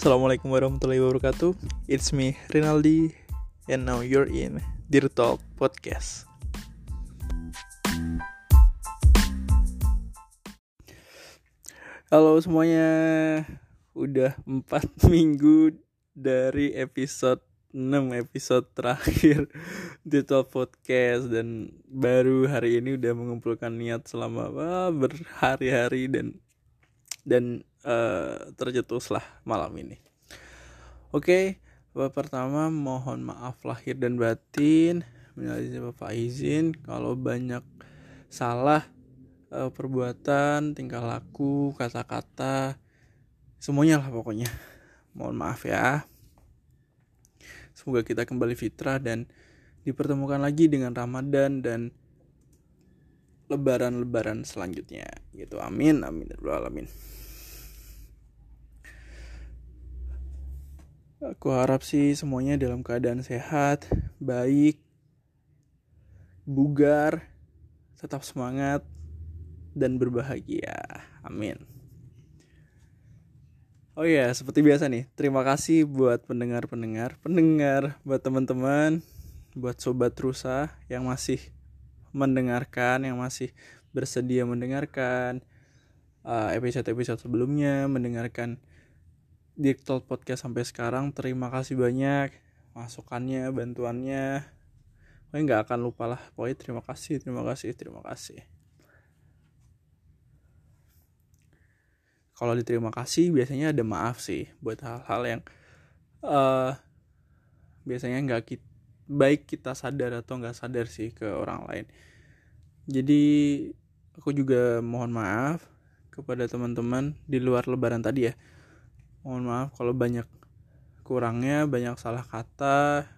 Assalamualaikum warahmatullahi wabarakatuh. It's me Rinaldi and now you're in Dear Talk Podcast. Halo semuanya. Udah 4 minggu dari episode 6 episode terakhir di Talk Podcast dan baru hari ini udah mengumpulkan niat selama berhari-hari dan dan uh, tercetuslah malam ini. Oke, okay, pertama mohon maaf lahir dan batin. Minal Bapak izin kalau banyak salah uh, perbuatan, tingkah laku, kata-kata, semuanya lah pokoknya. Mohon maaf ya. Semoga kita kembali fitrah dan dipertemukan lagi dengan Ramadan dan lebaran-lebaran selanjutnya gitu. Amin amin ya alamin. Aku harap sih semuanya dalam keadaan sehat, baik, bugar, tetap semangat dan berbahagia. Amin. Oh ya, seperti biasa nih, terima kasih buat pendengar-pendengar, pendengar, buat teman-teman, buat sobat rusa yang masih mendengarkan, yang masih bersedia mendengarkan uh, episode-episode sebelumnya, mendengarkan Diktal Podcast sampai sekarang. Terima kasih banyak masukannya, bantuannya. Pokoknya nggak akan lupa lah. Pokoknya terima kasih, terima kasih, terima kasih. kalau diterima kasih biasanya ada maaf sih buat hal-hal yang uh, biasanya nggak kita baik kita sadar atau nggak sadar sih ke orang lain. Jadi aku juga mohon maaf kepada teman-teman di luar lebaran tadi ya. Mohon maaf kalau banyak kurangnya banyak salah kata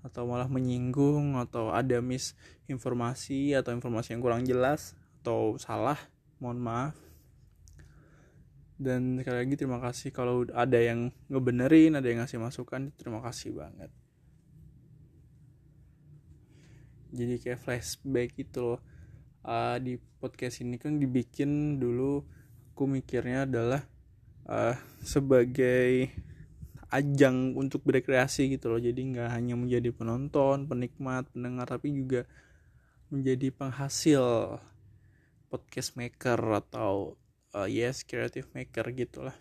atau malah menyinggung atau ada misinformasi atau informasi yang kurang jelas atau salah mohon maaf. Dan sekali lagi terima kasih kalau ada yang ngebenerin ada yang ngasih masukan terima kasih banget jadi kayak flashback gitu loh. Uh, di podcast ini kan dibikin dulu aku mikirnya adalah uh, sebagai ajang untuk berkreasi gitu loh. Jadi nggak hanya menjadi penonton penikmat pendengar tapi juga menjadi penghasil podcast maker atau uh, yes creative maker gitulah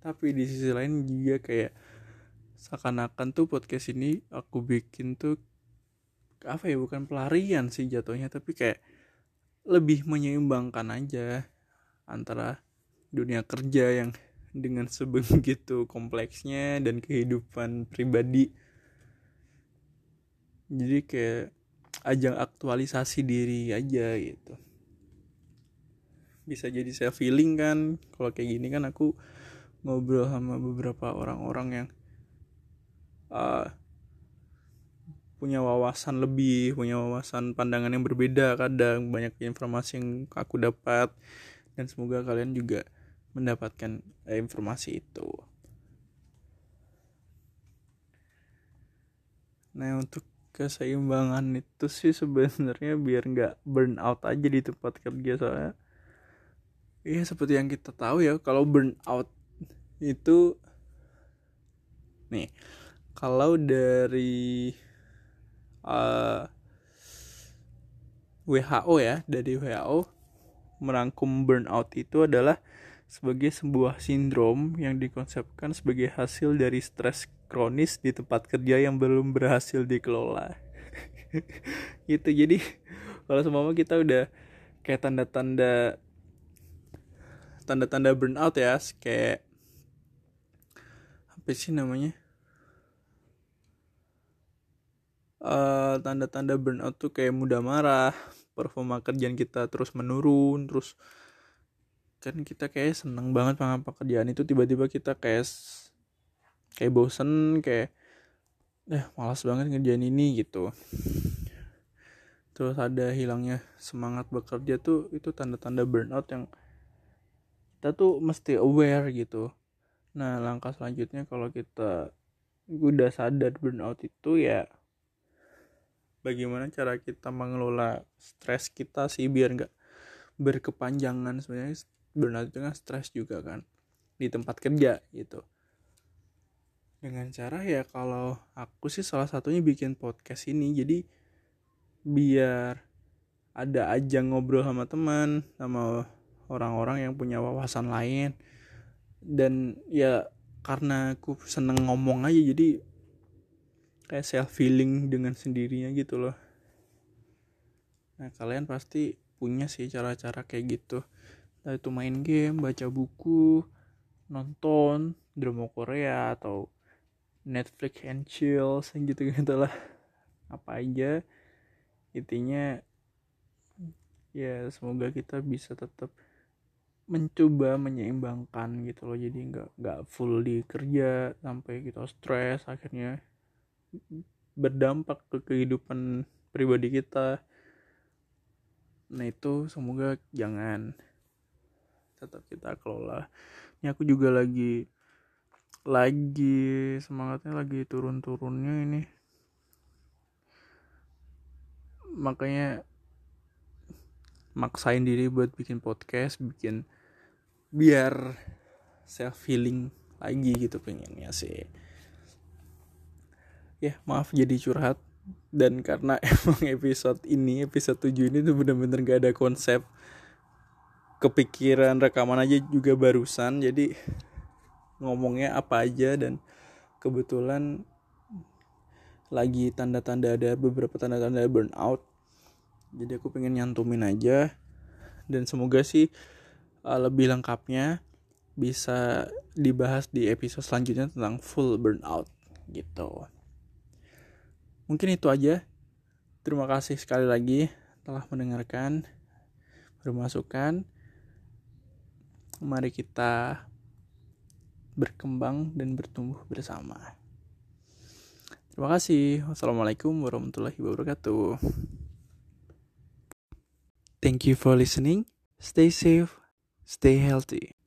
tapi di sisi lain juga kayak seakan-akan tuh podcast ini aku bikin tuh apa ya bukan pelarian sih jatuhnya tapi kayak lebih menyeimbangkan aja antara dunia kerja yang dengan sebegitu kompleksnya dan kehidupan pribadi. Jadi kayak ajang aktualisasi diri aja gitu. Bisa jadi saya feeling kan kalau kayak gini kan aku ngobrol sama beberapa orang-orang yang uh, punya wawasan lebih punya wawasan pandangan yang berbeda kadang banyak informasi yang aku dapat dan semoga kalian juga mendapatkan eh, informasi itu. Nah untuk keseimbangan itu sih sebenarnya biar nggak burn out aja di tempat kerja soalnya Iya seperti yang kita tahu ya kalau burnout itu nih kalau dari uh, eh, WHO ya dari WHO merangkum burnout itu adalah sebagai sebuah sindrom yang dikonsepkan sebagai hasil dari stres kronis di tempat kerja yang belum berhasil dikelola. itu jadi kalau semua kita udah kayak tanda-tanda tanda-tanda burnout ya kayak apa sih namanya uh, tanda-tanda burnout tuh kayak mudah marah performa kerjaan kita terus menurun terus kan kita kayak seneng banget sama pekerjaan itu tiba-tiba kita kayak kayak bosen kayak eh malas banget ngerjain ini gitu. Terus ada hilangnya semangat bekerja tuh itu tanda-tanda burnout yang kita tuh mesti aware gitu. Nah langkah selanjutnya kalau kita udah sadar burnout itu ya bagaimana cara kita mengelola stres kita sih biar nggak berkepanjangan sebenarnya. Burnout itu kan stres juga kan di tempat kerja gitu. Dengan cara ya kalau aku sih salah satunya bikin podcast ini. Jadi biar ada aja ngobrol sama teman sama orang-orang yang punya wawasan lain. Dan ya karena aku seneng ngomong aja jadi kayak self feeling dengan sendirinya gitu loh. Nah kalian pasti punya sih cara-cara kayak gitu. Entah itu main game baca buku nonton drama Korea atau Netflix and chill gitu gitu lah. Apa aja. Intinya ya semoga kita bisa tetap mencoba menyeimbangkan gitu loh. Jadi nggak nggak full di kerja sampai kita stres akhirnya berdampak ke kehidupan pribadi kita. Nah itu semoga jangan tetap kita kelola. Ini aku juga lagi lagi semangatnya lagi turun-turunnya ini. Makanya maksain diri buat bikin podcast bikin biar self feeling lagi gitu pengennya sih ya maaf jadi curhat. Dan karena emang episode ini episode 7 ini tuh bener-bener gak ada konsep. Kepikiran rekaman aja juga barusan jadi ngomongnya apa aja dan kebetulan lagi tanda-tanda ada beberapa tanda-tanda burnout. Jadi aku pengen nyantumin aja. Dan semoga sih uh, lebih lengkapnya bisa dibahas di episode selanjutnya tentang full burnout gitu mungkin itu aja terima kasih sekali lagi telah mendengarkan bermasukan mari kita berkembang dan bertumbuh bersama. Terima kasih. Wassalamualaikum warahmatullahi wabarakatuh. Thank you for listening. Stay safe, stay healthy.